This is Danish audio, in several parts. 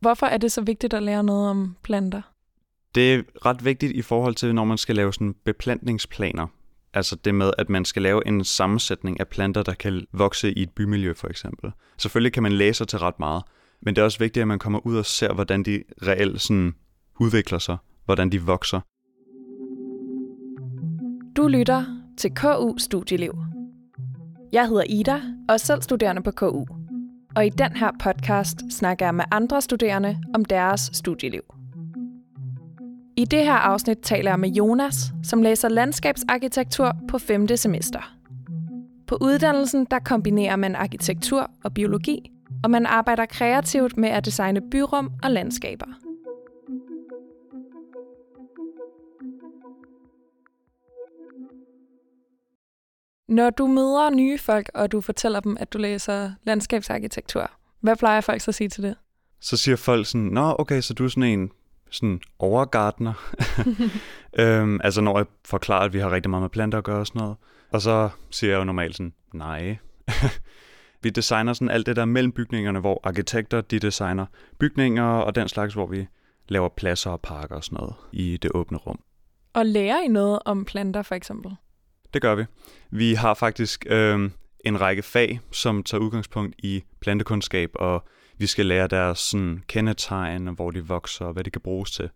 Hvorfor er det så vigtigt at lære noget om planter? Det er ret vigtigt i forhold til, når man skal lave sådan beplantningsplaner. Altså det med, at man skal lave en sammensætning af planter, der kan vokse i et bymiljø for eksempel. Selvfølgelig kan man læse sig til ret meget, men det er også vigtigt, at man kommer ud og ser, hvordan de reelt sådan udvikler sig, hvordan de vokser. Du lytter til KU Studieliv. Jeg hedder Ida og er selv studerende på KU. Og i den her podcast snakker jeg med andre studerende om deres studieliv. I det her afsnit taler jeg med Jonas, som læser landskabsarkitektur på 5. semester. På uddannelsen der kombinerer man arkitektur og biologi, og man arbejder kreativt med at designe byrum og landskaber. Når du møder nye folk, og du fortæller dem, at du læser landskabsarkitektur, hvad plejer folk så at sige til det? Så siger folk sådan, nå okay, så du er sådan en sådan overgardner. øhm, altså når jeg forklarer, at vi har rigtig meget med planter at gøre og sådan noget. Og så siger jeg jo normalt sådan, nej. vi designer sådan alt det der mellem bygningerne, hvor arkitekter de designer bygninger og den slags, hvor vi laver pladser og parker og sådan noget i det åbne rum. Og lærer I noget om planter for eksempel? Det gør vi. Vi har faktisk øh, en række fag, som tager udgangspunkt i plantekundskab, og vi skal lære deres sådan, kendetegn, hvor de vokser og hvad de kan bruges til.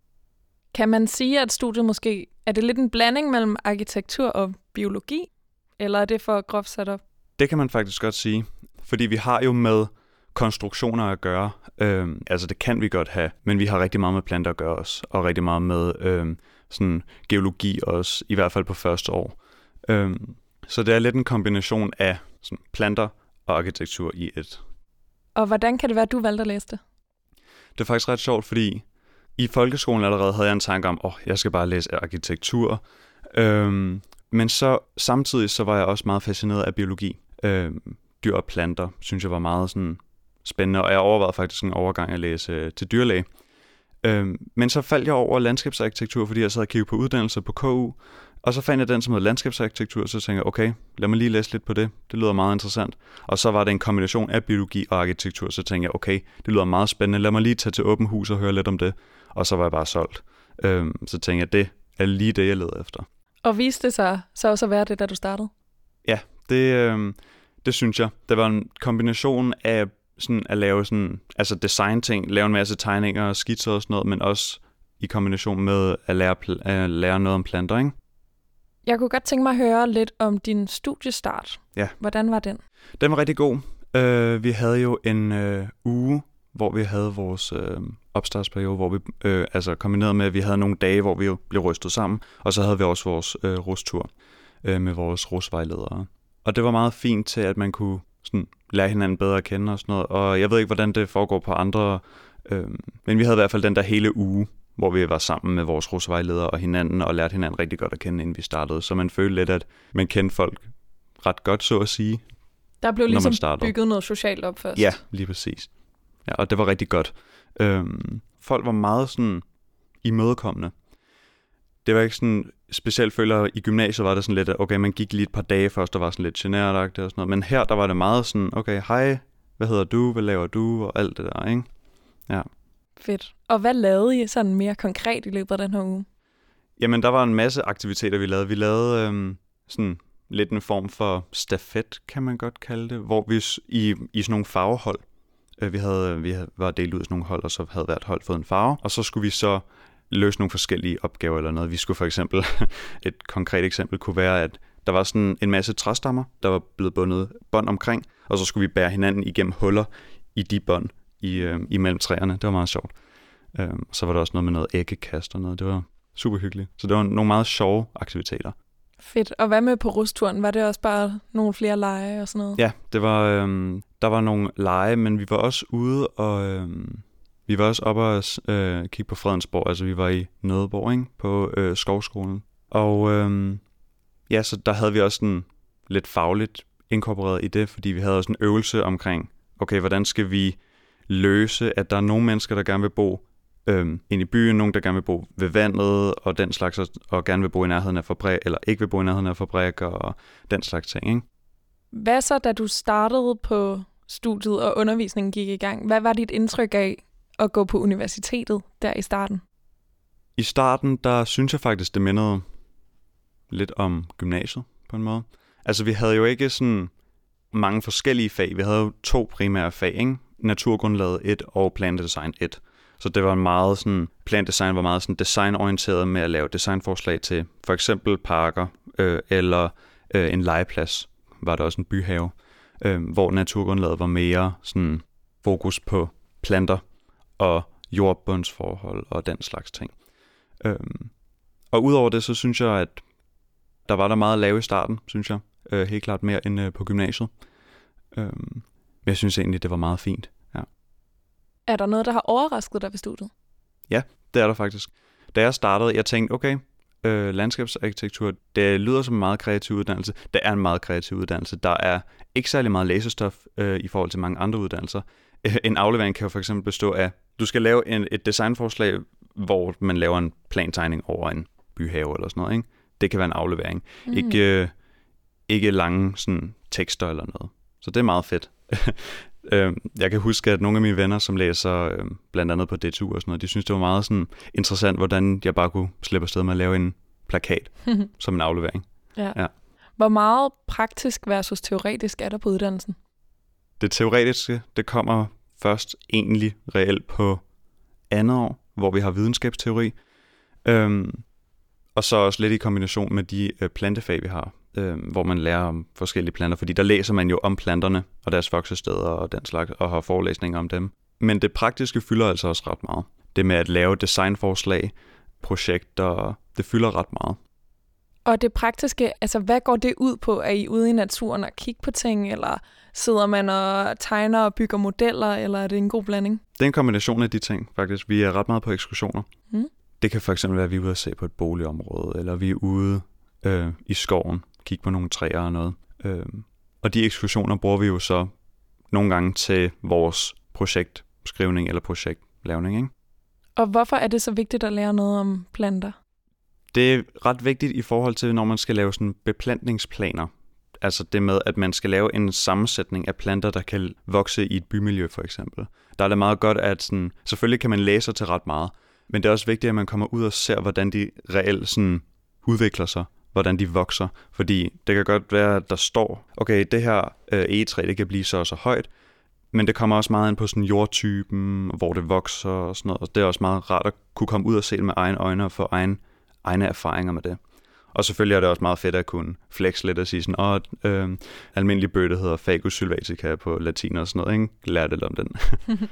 Kan man sige, at studiet måske er det lidt en blanding mellem arkitektur og biologi? Eller er det for groft sat op? Det kan man faktisk godt sige. Fordi vi har jo med konstruktioner at gøre. Øhm, altså det kan vi godt have, men vi har rigtig meget med planter at gøre også, og rigtig meget med øhm, sådan geologi også, i hvert fald på første år. Øhm, så det er lidt en kombination af sådan, planter og arkitektur i et. Og hvordan kan det være, at du valgte at læse det? Det er faktisk ret sjovt, fordi i folkeskolen allerede havde jeg en tanke om, at oh, jeg skal bare læse arkitektur. Øhm, men så samtidig så var jeg også meget fascineret af biologi. Øhm, dyr og planter synes jeg var meget sådan spændende, og jeg overvejede faktisk en overgang at læse til dyrlæge. Øhm, men så faldt jeg over landskabsarkitektur, fordi jeg sad og kiggede på uddannelser på KU, og så fandt jeg den, som hedder landskabsarkitektur, så tænkte jeg, okay, lad mig lige læse lidt på det. Det lyder meget interessant. Og så var det en kombination af biologi og arkitektur, så tænkte jeg, okay, det lyder meget spændende. Lad mig lige tage til åben hus og høre lidt om det. Og så var jeg bare solgt. Øhm, så tænkte jeg, det er lige det, jeg leder efter. Og viste det sig så også at være det, da du startede? Ja, det, øhm, det synes jeg. Det var en kombination af sådan at lave sådan, altså design ting, lave en masse tegninger og skitser og sådan noget, men også i kombination med at lære, at lære noget om planter, ikke? Jeg kunne godt tænke mig at høre lidt om din studiestart. Ja. Hvordan var den? Den var rigtig god. Uh, vi havde jo en uh, uge, hvor vi havde vores uh, opstartsperiode, hvor vi uh, altså kombineret med, at vi havde nogle dage, hvor vi jo blev rystet sammen, og så havde vi også vores uh, rustur uh, med vores rusvejledere. Og det var meget fint til, at man kunne sådan, lære hinanden bedre at kende og sådan noget. Og jeg ved ikke, hvordan det foregår på andre, uh, men vi havde i hvert fald den der hele uge, hvor vi var sammen med vores rusvejledere og hinanden, og lærte hinanden rigtig godt at kende, inden vi startede. Så man følte lidt, at man kendte folk ret godt, så at sige. Der blev ligesom bygget noget socialt op først. Ja, lige præcis. Ja, og det var rigtig godt. Øhm, folk var meget sådan imødekommende. Det var ikke sådan, specielt føler i gymnasiet var det sådan lidt, at okay, man gik lige et par dage først, der var sådan lidt generet og sådan noget. Men her, der var det meget sådan, okay, hej, hvad hedder du, hvad laver du, og alt det der, ikke? Ja. Fedt. Og hvad lavede I sådan mere konkret i løbet af den her uge? Jamen, der var en masse aktiviteter, vi lavede. Vi lavede øhm, sådan lidt en form for stafet, kan man godt kalde det, hvor vi i, i sådan nogle farvehold, øh, vi, havde, vi havde, var delt ud af sådan nogle hold, og så havde hvert hold fået en farve, og så skulle vi så løse nogle forskellige opgaver eller noget. Vi skulle for eksempel, et konkret eksempel kunne være, at der var sådan en masse træstammer, der var blevet bundet bånd omkring, og så skulle vi bære hinanden igennem huller i de bånd i, øh, imellem træerne. Det var meget sjovt. Øh, så var der også noget med noget æggekast og noget. Det var super hyggeligt. Så det var nogle meget sjove aktiviteter. Fedt. Og hvad med på rusturen? Var det også bare nogle flere lege og sådan noget? Ja, det var, øh, der var nogle lege, men vi var også ude og... Øh, vi var også oppe og øh, kigge på Fredensborg, altså vi var i Nødeborg, ikke? på øh, Skovskolen. Og øh, ja, så der havde vi også sådan lidt fagligt inkorporeret i det, fordi vi havde også en øvelse omkring, okay, hvordan skal vi løse, at der er nogle mennesker, der gerne vil bo øh, ind i byen, nogen, der gerne vil bo ved vandet og den slags, og gerne vil bo i nærheden af fabrik, eller ikke vil bo i nærheden af fabrik og den slags ting. Ikke? Hvad så, da du startede på studiet og undervisningen gik i gang? Hvad var dit indtryk af, at gå på universitetet der i starten? I starten, der synes jeg faktisk, det mindede lidt om gymnasiet på en måde. Altså, vi havde jo ikke sådan mange forskellige fag. Vi havde jo to primære fag, ikke? Naturgrundlaget 1 og plantedesign 1. Så det var meget sådan, plantedesign var meget sådan designorienteret med at lave designforslag til for eksempel parker øh, eller øh, en legeplads, var der også en byhave, øh, hvor naturgrundlaget var mere sådan fokus på planter og jordbundsforhold og den slags ting. Øh, og udover det, så synes jeg, at der var der meget lave i starten, synes jeg. Øh, helt klart mere end øh, på gymnasiet. Øh, men jeg synes egentlig, det var meget fint. Ja. Er der noget, der har overrasket dig ved studiet? Ja, det er der faktisk. Da jeg startede, jeg tænkte, okay, øh, landskabsarkitektur, det lyder som en meget kreativ uddannelse. Det er en meget kreativ uddannelse. Der er ikke særlig meget læsestof øh, i forhold til mange andre uddannelser. En aflevering kan jo for eksempel bestå af, du skal lave en, et designforslag, hvor man laver en plantegning over en byhave eller sådan noget. Ikke? Det kan være en aflevering. Mm. Ikke, øh, ikke lange sådan, tekster eller noget. Så det er meget fedt. Øh, jeg kan huske, at nogle af mine venner, som læser øh, blandt andet på DTU og sådan noget, de synes, det var meget sådan interessant, hvordan jeg bare kunne slippe afsted med at lave en plakat som en aflevering. Ja. ja. Hvor meget praktisk versus teoretisk er der på uddannelsen? Det teoretiske, det kommer først egentlig reelt på andet år, hvor vi har videnskabsteori. Øhm, og så også lidt i kombination med de øh, plantefag, vi har øh, hvor man lærer om forskellige planter, fordi der læser man jo om planterne og deres voksesteder og den slags, og har forelæsninger om dem. Men det praktiske fylder altså også ret meget. Det med at lave designforslag, projekter, det fylder ret meget. Og det praktiske, altså hvad går det ud på? Er I ude i naturen og kigge på ting, eller sidder man og tegner og bygger modeller, eller er det en god blanding? Det er en kombination af de ting, faktisk. Vi er ret meget på ekskursioner. Mm. Det kan eksempel være, at vi er ude at se på et boligområde, eller vi er ude øh, i skoven kigge på nogle træer og noget. Øh, og de ekskursioner bruger vi jo så nogle gange til vores projektskrivning eller projektlavning. Ikke? Og hvorfor er det så vigtigt at lære noget om planter? Det er ret vigtigt i forhold til, når man skal lave sådan beplantningsplaner. Altså det med, at man skal lave en sammensætning af planter, der kan vokse i et bymiljø for eksempel. Der er det meget godt, at sådan, selvfølgelig kan man læse sig til ret meget, men det er også vigtigt, at man kommer ud og ser, hvordan de reelt sådan udvikler sig hvordan de vokser. Fordi det kan godt være, at der står, okay, det her øh, egetræ, det kan blive så og så højt, men det kommer også meget ind på sådan jordtypen, hvor det vokser og sådan noget. Og det er også meget rart at kunne komme ud og se det med egne øjne og få egen, egne erfaringer med det. Og selvfølgelig er det også meget fedt at kunne flex lidt og sige sådan, åh, øh, almindelig bøtte hedder fagus sylvatica på latin og sådan noget, ikke? Lær lidt om den.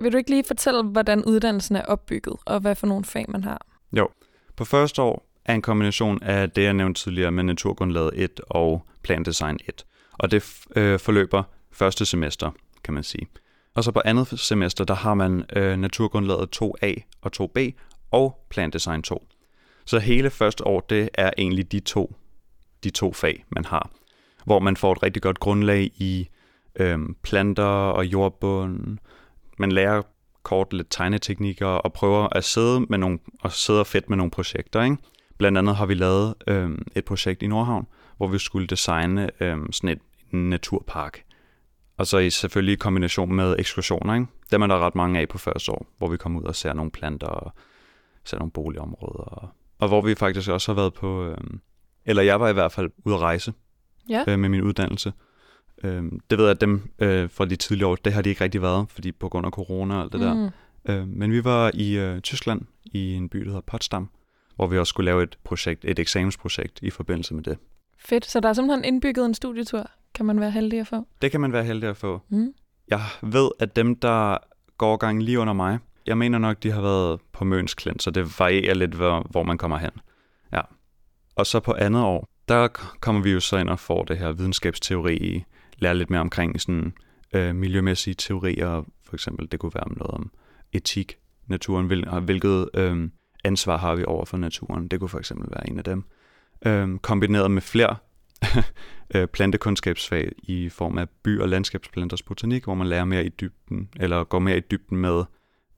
Vil du ikke lige fortælle, hvordan uddannelsen er opbygget, og hvad for nogle fag man har? Jo. På første år er en kombination af det, jeg nævnte tidligere med Naturgrundlaget 1 og Plandesign 1. Og det øh, forløber første semester, kan man sige. Og så på andet semester, der har man øh, Naturgrundlaget 2A og 2B og Plandesign 2. Så hele første år, det er egentlig de to, de to fag, man har. Hvor man får et rigtig godt grundlag i øh, planter og jordbund, man lærer kort lidt tegneteknikker og prøver at sidde, med nogle, og sidde og fedt med nogle projekter. Ikke? Blandt andet har vi lavet øh, et projekt i Nordhavn, hvor vi skulle designe øh, sådan et naturpark. Og så i selvfølgelig i kombination med ekskursioner. Ikke? Dem er der ret mange af på første år, hvor vi kommer ud og ser nogle planter og ser nogle boligområder. Og, og hvor vi faktisk også har været på, øh, eller jeg var i hvert fald ude at rejse ja. øh, med min uddannelse. Øh, det ved jeg, at dem øh, fra de tidligere år, det har de ikke rigtig været, fordi på grund af corona og alt det mm. der. Øh, men vi var i øh, Tyskland, i en by, der hedder Potsdam, hvor vi også skulle lave et projekt, et eksamensprojekt i forbindelse med det. Fedt, så der er simpelthen indbygget en studietur, kan man være heldig at få? Det kan man være heldig at få. Mm. Jeg ved, at dem, der går gang lige under mig, jeg mener nok, de har været på Møns Klint, så det varierer lidt, hvor, hvor man kommer hen. Ja. Og så på andet år, der kommer vi jo så ind og får det her videnskabsteori lære lidt mere omkring sådan, øh, miljømæssige teorier, for eksempel det kunne være noget om etik, naturen, hvil, hvilket øh, ansvar har vi over for naturen, det kunne for eksempel være en af dem. Øh, kombineret med flere øh, plantekundskabsfag i form af by- og landskabsplanters botanik, hvor man lærer mere i dybden, eller går mere i dybden med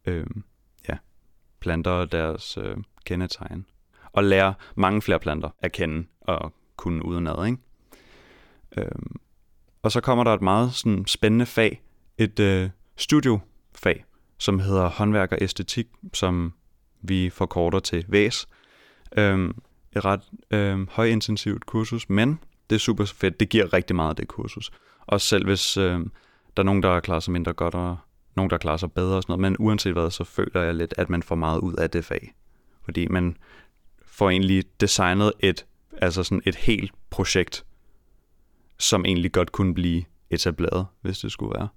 øh, ja, planter og deres øh, kendetegn. Og lærer mange flere planter at kende og kunne udenad. Ikke? Øh, Og så kommer der et meget sådan, spændende fag, et øh, studiofag, som hedder håndværk og æstetik, som vi forkorter til VAS. Øhm, et ret øh, højintensivt kursus, men det er super fedt. Det giver rigtig meget af det kursus. Også selv hvis øh, der er nogen, der klarer sig mindre godt, og nogen, der klarer sig bedre og sådan noget. Men uanset hvad, så føler jeg lidt, at man får meget ud af det fag. Fordi man får egentlig designet et, altså sådan et helt projekt, som egentlig godt kunne blive etableret, hvis det skulle være.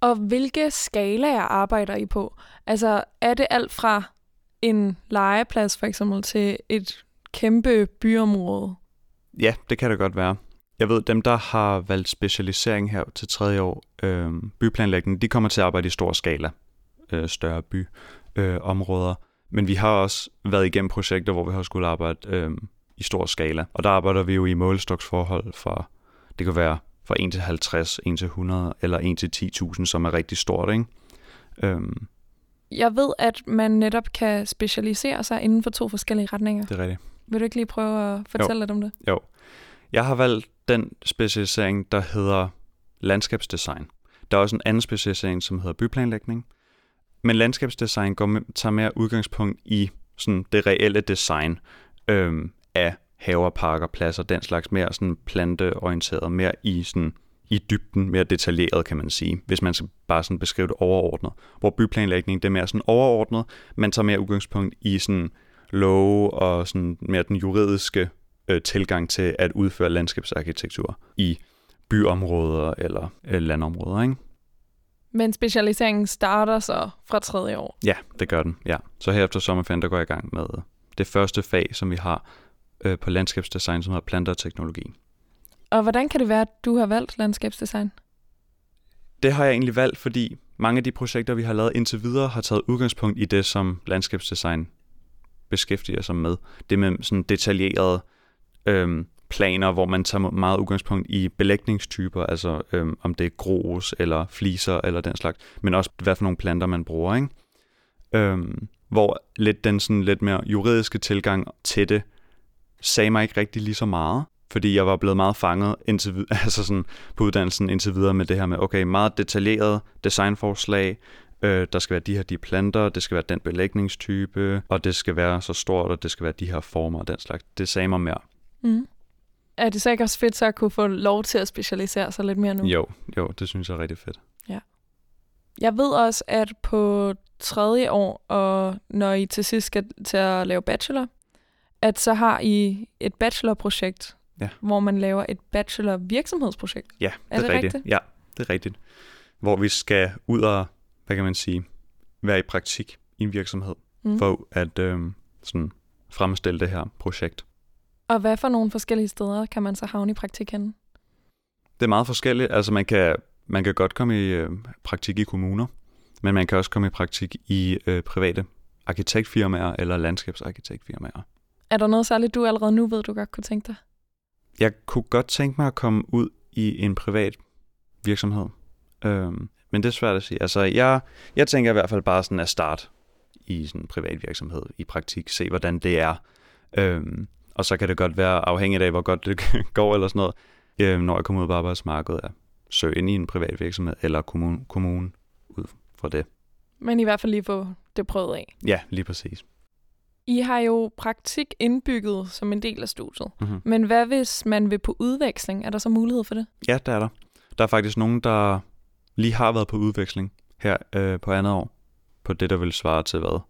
Og hvilke skalaer arbejder I på? Altså, er det alt fra en legeplads for eksempel til et kæmpe byområde? Ja, det kan det godt være. Jeg ved, dem, der har valgt specialisering her til tredje år, øh, byplanlægning, de kommer til at arbejde i stor skala, øh, større byområder. Øh, Men vi har også været igennem projekter, hvor vi har skulle arbejde øh, i stor skala. Og der arbejder vi jo i målestoksforhold for, det kan være fra 1 til 50, 1 til 100 eller 1 til 10.000, som er rigtig stort, ikke? Øhm. Jeg ved, at man netop kan specialisere sig inden for to forskellige retninger. Det er rigtigt. Vil du ikke lige prøve at fortælle jo. lidt om det? Jo. Jeg har valgt den specialisering, der hedder landskabsdesign. Der er også en anden specialisering, som hedder byplanlægning. Men landskabsdesign går med, tager mere udgangspunkt i sådan det reelle design øhm, af haver, parker, pladser, den slags mere sådan planteorienteret, mere i sådan i dybden, mere detaljeret, kan man sige, hvis man skal bare sådan beskrive det overordnet. Hvor byplanlægning, det er mere sådan overordnet, man tager mere udgangspunkt i sådan love og sådan mere den juridiske øh, tilgang til at udføre landskabsarkitektur i byområder eller øh, landområder, ikke? Men specialiseringen starter så fra tredje år? Ja, det gør den, ja. Så her efter sommerferien, der går jeg i gang med det første fag, som vi har øh, på landskabsdesign, som hedder planter og teknologi. Og hvordan kan det være, at du har valgt landskabsdesign? Det har jeg egentlig valgt, fordi mange af de projekter, vi har lavet indtil videre, har taget udgangspunkt i det, som landskabsdesign beskæftiger sig med. Det med sådan detaljerede øhm, planer, hvor man tager meget udgangspunkt i belægningstyper, altså øhm, om det er grus eller fliser eller den slags, men også hvad for nogle planter man bruger, ikke? Øhm, hvor lidt den sådan lidt mere juridiske tilgang til det sagde mig ikke rigtig lige så meget, fordi jeg var blevet meget fanget indtil, altså sådan på uddannelsen indtil videre med det her med, okay, meget detaljeret designforslag, øh, der skal være de her de planter, det skal være den belægningstype, og det skal være så stort, og det skal være de her former og den slags. Det sagde mig mere. Mm. Er det så ikke også fedt så at kunne få lov til at specialisere sig lidt mere nu? Jo, jo, det synes jeg er rigtig fedt. Ja. Jeg ved også, at på tredje år, og når I til sidst skal til at lave bachelor, at så har I et bachelorprojekt, ja. hvor man laver et bachelor virksomhedsprojekt. Ja, det er, det rigtigt. rigtigt. Ja, det er rigtigt. Hvor vi skal ud og, hvad kan man sige, være i praktik i en virksomhed, mm. for at øh, sådan fremstille det her projekt. Og hvad for nogle forskellige steder kan man så havne i praktik henne? Det er meget forskelligt. Altså man kan, man kan godt komme i øh, praktik i kommuner, men man kan også komme i praktik i øh, private arkitektfirmaer eller landskabsarkitektfirmaer. Er der noget særligt, du allerede nu ved, du godt kunne tænke dig? Jeg kunne godt tænke mig at komme ud i en privat virksomhed. Øhm, men det er svært at sige. Altså, jeg, jeg tænker i hvert fald bare sådan at starte i sådan en privat virksomhed, i praktik, se hvordan det er. Øhm, og så kan det godt være afhængigt af, hvor godt det går eller sådan noget, øhm, når jeg kommer ud på arbejdsmarkedet, at søge ind i en privat virksomhed eller kommune, kommune ud fra det. Men i hvert fald lige få det prøvet af. Ja, lige præcis. I har jo praktik indbygget som en del af studiet. Mm-hmm. Men hvad hvis man vil på udveksling? Er der så mulighed for det? Ja, der er der. Der er faktisk nogen, der lige har været på udveksling her øh, på andet år. På det, der vil svare til hvad?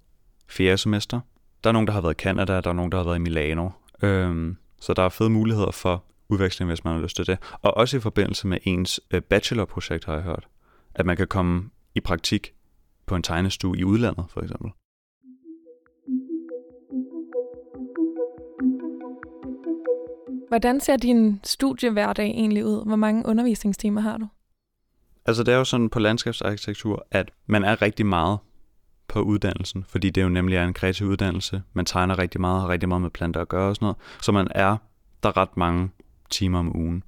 Fjerde semester. Der er nogen, der har været i Canada, der er nogen, der har været i Milano. Øhm, så der er fede muligheder for udveksling, hvis man har lyst til det. Og også i forbindelse med ens øh, bachelorprojekt, har jeg hørt. At man kan komme i praktik på en tegnestue i udlandet, for eksempel. Hvordan ser din studiehverdag egentlig ud? Hvor mange undervisningstimer har du? Altså det er jo sådan på landskabsarkitektur, at man er rigtig meget på uddannelsen, fordi det jo nemlig er en kreativ uddannelse. Man tegner rigtig meget, har rigtig meget med planter at gøre og sådan noget. Så man er der ret mange timer om ugen.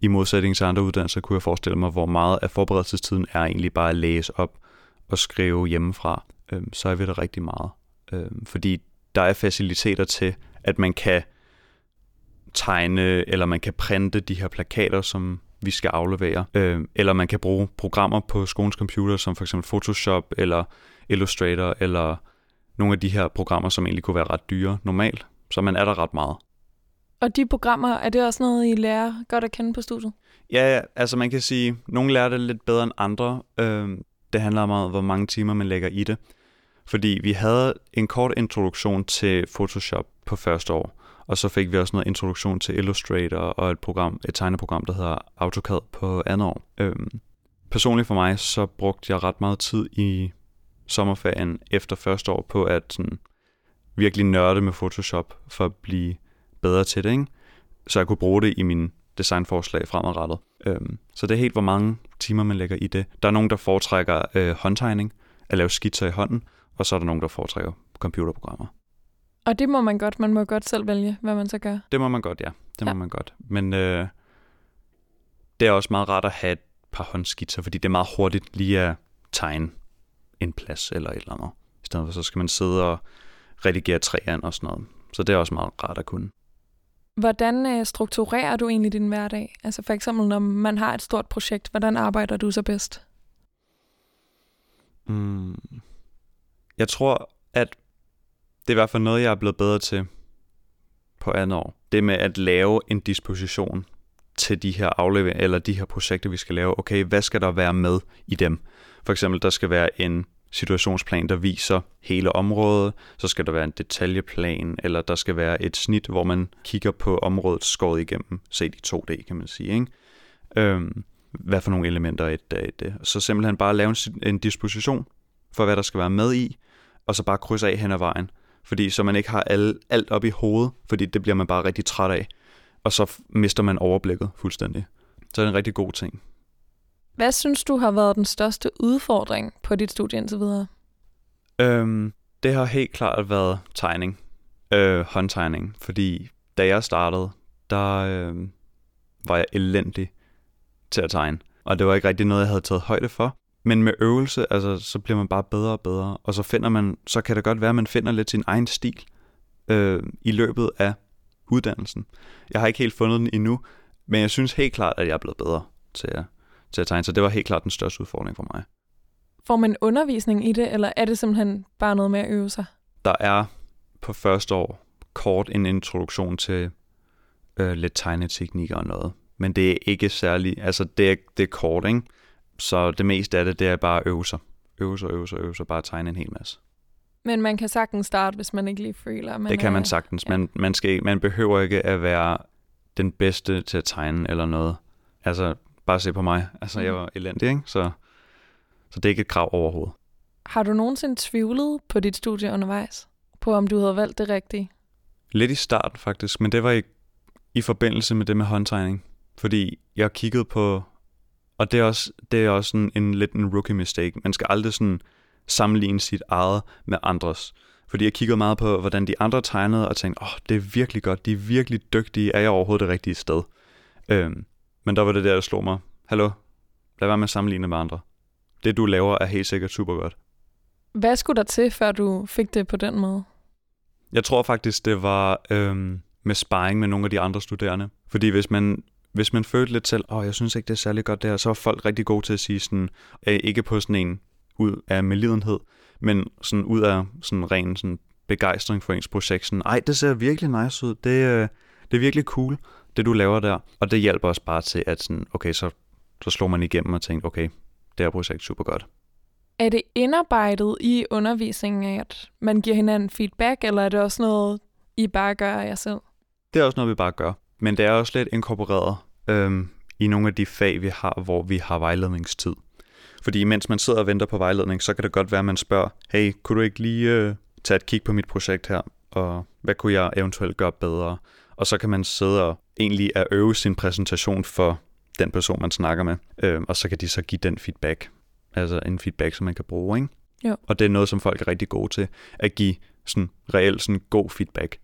I modsætning til andre uddannelser kunne jeg forestille mig, hvor meget af forberedelsestiden er egentlig bare at læse op og skrive hjemmefra. Øhm, så er vi der rigtig meget. Øhm, fordi der er faciliteter til, at man kan tegne, eller man kan printe de her plakater, som vi skal aflevere. Øh, eller man kan bruge programmer på skolens computer, som for eksempel Photoshop eller Illustrator, eller nogle af de her programmer, som egentlig kunne være ret dyre normalt. Så man er der ret meget. Og de programmer, er det også noget, I lærer godt at kende på studiet? Ja, altså man kan sige, nogle lærer det lidt bedre end andre. Øh, det handler om, hvor mange timer man lægger i det. Fordi vi havde en kort introduktion til Photoshop på første år, og så fik vi også noget introduktion til Illustrator og et program, et tegneprogram, der hedder AutoCAD på andet år. Øhm, personligt for mig, så brugte jeg ret meget tid i sommerferien efter første år på at sådan, virkelig nørde med Photoshop for at blive bedre til det, ikke? så jeg kunne bruge det i min designforslag fremadrettet. Øhm, så det er helt, hvor mange timer man lægger i det. Der er nogen, der foretrækker øh, håndtegning, at lave skitser i hånden, og så er der nogen, der foretrækker computerprogrammer. Og det må man godt. Man må godt selv vælge, hvad man så gør. Det må man godt, ja. Det ja. må man godt. Men øh, det er også meget rart at have et par håndskitser, fordi det er meget hurtigt lige at tegne en plads eller et eller andet. I stedet for så skal man sidde og redigere træerne og sådan noget. Så det er også meget rart at kunne. Hvordan øh, strukturerer du egentlig din hverdag? Altså for eksempel, når man har et stort projekt, hvordan arbejder du så bedst? Mm. Jeg tror, at det er i hvert fald noget, jeg er blevet bedre til på andet år. Det med at lave en disposition til de her afleveringer, eller de her projekter, vi skal lave. Okay, hvad skal der være med i dem? For eksempel, der skal være en situationsplan, der viser hele området, så skal der være en detaljeplan, eller der skal være et snit, hvor man kigger på området skåret igennem, set i 2D, kan man sige. Ikke? Øhm, hvad for nogle elementer er et, et. Så simpelthen bare lave en, en disposition for, hvad der skal være med i, og så bare krydse af hen ad vejen. Fordi så man ikke har alle, alt op i hovedet, fordi det bliver man bare rigtig træt af. Og så mister man overblikket fuldstændig. Så er det en rigtig god ting. Hvad synes du har været den største udfordring på dit studie indtil videre? Øhm, det har helt klart været tegning. Øh, håndtegning. Fordi da jeg startede, der øh, var jeg elendig til at tegne. Og det var ikke rigtig noget, jeg havde taget højde for. Men med øvelse, altså, så bliver man bare bedre og bedre. Og så finder man, så kan det godt være, at man finder lidt sin egen stil øh, i løbet af uddannelsen. Jeg har ikke helt fundet den endnu, men jeg synes helt klart, at jeg er blevet bedre til at, til at tegne. Så det var helt klart den største udfordring for mig. Får man undervisning i det, eller er det simpelthen bare noget med at øve sig? Der er på første år kort en introduktion til øh, lidt tegneteknikker og noget. Men det er ikke særlig, altså det er, det er kort, ikke? Så det meste af det, det er bare at øve sig. Øve sig, øve sig, øve sig, bare tegne en hel masse. Men man kan sagtens starte, hvis man ikke lige føler, man Det kan man sagtens. Ja. Man, man, skal, man behøver ikke at være den bedste til at tegne eller noget. Altså, bare se på mig. Altså, mm. jeg var elendig, ikke? Så, så det er ikke et krav overhovedet. Har du nogensinde tvivlet på dit studie undervejs? På om du havde valgt det rigtige? Lidt i starten faktisk, men det var i, i forbindelse med det med håndtegning. Fordi jeg kiggede på og det er også, det er også en, en lidt en rookie mistake. Man skal aldrig sådan sammenligne sit eget med andres. Fordi jeg kiggede meget på, hvordan de andre tegnede, og tænkte, åh, oh, det er virkelig godt, de er virkelig dygtige, er jeg overhovedet det rigtige sted? Øhm, men der var det der, der slog mig, hallo, lad være med at sammenligne med andre. Det du laver er helt sikkert super godt. Hvad skulle der til, før du fik det på den måde? Jeg tror faktisk, det var øhm, med sparring med nogle af de andre studerende. Fordi hvis man hvis man følte lidt selv, åh, oh, jeg synes ikke, det er særlig godt det her, så er folk rigtig gode til at sige sådan, øh, ikke på sådan en ud af medlidenhed, men sådan ud af sådan ren sådan begejstring for ens projekt. Sådan, ej, det ser virkelig nice ud. Det, øh, det er virkelig cool, det du laver der. Og det hjælper også bare til, at sådan, okay, så, så slår man igennem og tænker, okay, det her projekt er super godt. Er det indarbejdet i undervisningen, at man giver hinanden feedback, eller er det også noget, I bare gør af jer selv? Det er også noget, vi bare gør. Men det er også lidt inkorporeret øhm, i nogle af de fag, vi har, hvor vi har vejledningstid. Fordi mens man sidder og venter på vejledning, så kan det godt være, at man spørger, hey, kunne du ikke lige øh, tage et kig på mit projekt her, og hvad kunne jeg eventuelt gøre bedre? Og så kan man sidde og egentlig at øve sin præsentation for den person, man snakker med, øh, og så kan de så give den feedback. Altså en feedback, som man kan bruge, ikke? Jo. Og det er noget, som folk er rigtig gode til, at give sådan reelt sådan god feedback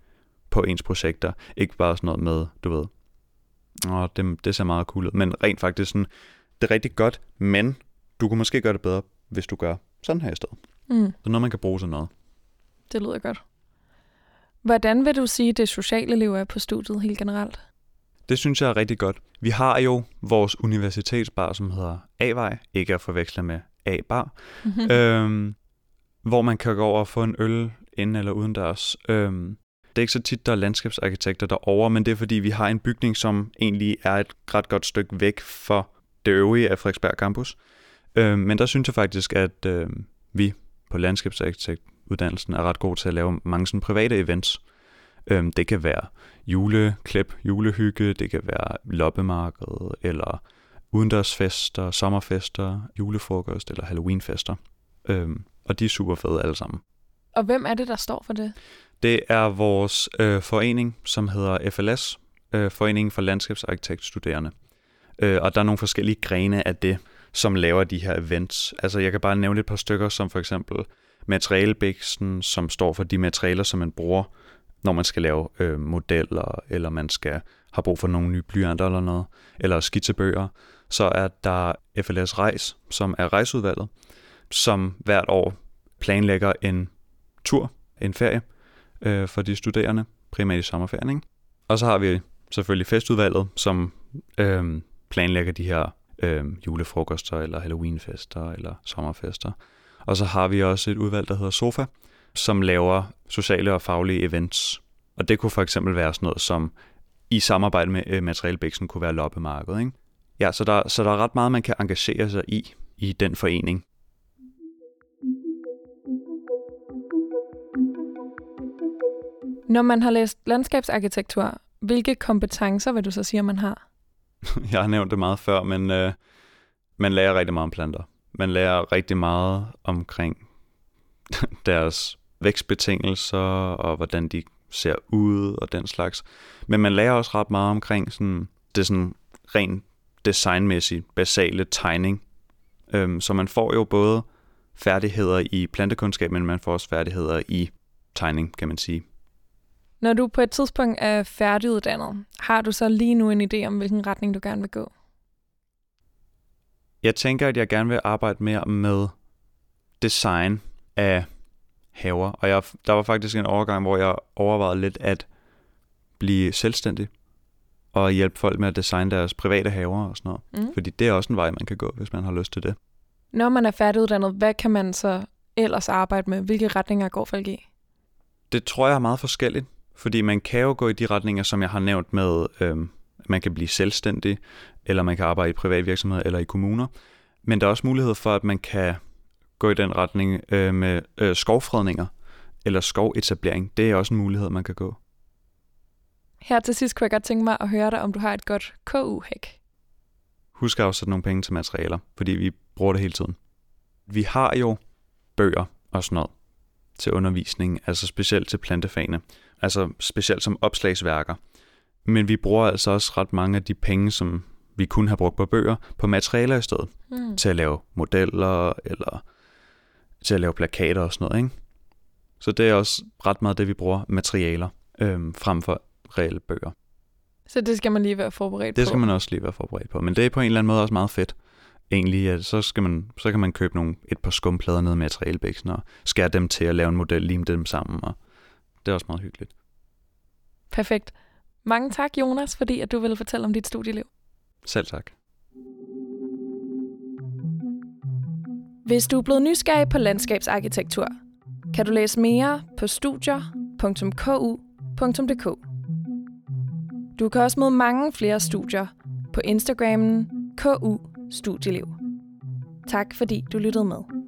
på ens projekter. Ikke bare sådan noget med, du ved, Åh, det, det ser meget cool ud. Men rent faktisk sådan, det er rigtig godt, men du kunne måske gøre det bedre, hvis du gør sådan her i stedet. Mm. Så noget, man kan bruge sådan noget. Det lyder godt. Hvordan vil du sige, det sociale liv er på studiet helt generelt? Det synes jeg er rigtig godt. Vi har jo vores universitetsbar, som hedder A-vej, ikke at forveksle med A-bar, mm-hmm. øhm, hvor man kan gå over og få en øl ind eller uden dørs. Øhm, det er ikke så tit, der er landskabsarkitekter derovre, men det er fordi, vi har en bygning, som egentlig er et ret godt stykke væk for det øvrige af Frederiksberg Campus. Øh, men der synes jeg faktisk, at øh, vi på landskabsarkitektuddannelsen er ret gode til at lave mange sådan private events. Øh, det kan være juleklip, julehygge, det kan være loppemarked, eller udendørsfester, sommerfester, julefrokost eller halloweenfester. Øhm, og de er super fede alle sammen. Og hvem er det, der står for det? Det er vores øh, forening, som hedder FLS, øh, Foreningen for Landskabsarkitektstuderende. Øh, og der er nogle forskellige grene af det, som laver de her events. Altså jeg kan bare nævne et par stykker, som for eksempel materialebæksen, som står for de materialer, som man bruger, når man skal lave øh, modeller, eller man skal have brug for nogle nye blyanter eller noget, eller skitsebøger. Så er der FLS Rejs, som er rejseudvalget, som hvert år planlægger en tur, en ferie, øh, for de studerende, primært i sommerferien. Ikke? Og så har vi selvfølgelig festudvalget, som øh, planlægger de her øh, julefrokoster, eller halloweenfester, eller sommerfester. Og så har vi også et udvalg, der hedder SOFA, som laver sociale og faglige events. Og det kunne for eksempel være sådan noget som i samarbejde med øh, Materialbæksen kunne være loppemarkedet. Ikke? Ja, så der, så der er ret meget, man kan engagere sig i, i den forening. Når man har læst landskabsarkitektur, hvilke kompetencer vil du så sige, man har? Jeg har nævnt det meget før, men øh, man lærer rigtig meget om planter. Man lærer rigtig meget omkring deres vækstbetingelser og hvordan de ser ud og den slags. Men man lærer også ret meget omkring sådan, det sådan rent designmæssigt basale tegning. Øhm, så man får jo både færdigheder i plantekundskab, men man får også færdigheder i tegning, kan man sige. Når du på et tidspunkt er færdiguddannet, har du så lige nu en idé om, hvilken retning du gerne vil gå? Jeg tænker, at jeg gerne vil arbejde mere med design af haver. Og jeg, der var faktisk en overgang, hvor jeg overvejede lidt at blive selvstændig og hjælpe folk med at designe deres private haver og sådan noget. Mm. Fordi det er også en vej, man kan gå, hvis man har lyst til det. Når man er færdiguddannet, hvad kan man så ellers arbejde med? Hvilke retninger går folk i? Det tror jeg er meget forskelligt. Fordi man kan jo gå i de retninger, som jeg har nævnt med, øh, man kan blive selvstændig, eller man kan arbejde i privat virksomhed eller i kommuner. Men der er også mulighed for, at man kan gå i den retning øh, med øh, skovfredninger eller skovetablering. Det er også en mulighed, man kan gå. Her til sidst kunne jeg godt tænke mig at høre dig, om du har et godt KU-hæk. Husk at afsætte nogle penge til materialer, fordi vi bruger det hele tiden. Vi har jo bøger og sådan noget til undervisning, altså specielt til plantefagene altså specielt som opslagsværker. Men vi bruger altså også ret mange af de penge, som vi kunne have brugt på bøger, på materialer i stedet. Mm. Til at lave modeller, eller til at lave plakater og sådan noget. Ikke? Så det er også ret meget det, vi bruger materialer, øhm, frem for reelle bøger. Så det skal man lige være forberedt det på? Det skal man også lige være forberedt på. Men det er på en eller anden måde også meget fedt. Egentlig, at så, skal man, så kan man købe nogle, et par skumplader ned med materialebæksen og skære dem til at lave en model, lime dem sammen og det er også meget hyggeligt. Perfekt. Mange tak, Jonas, fordi at du ville fortælle om dit studieliv. Selv tak. Hvis du er blevet nysgerrig på landskabsarkitektur, kan du læse mere på studier.ku.dk. Du kan også møde mange flere studier på Instagrammen KU Studieliv. Tak fordi du lyttede med.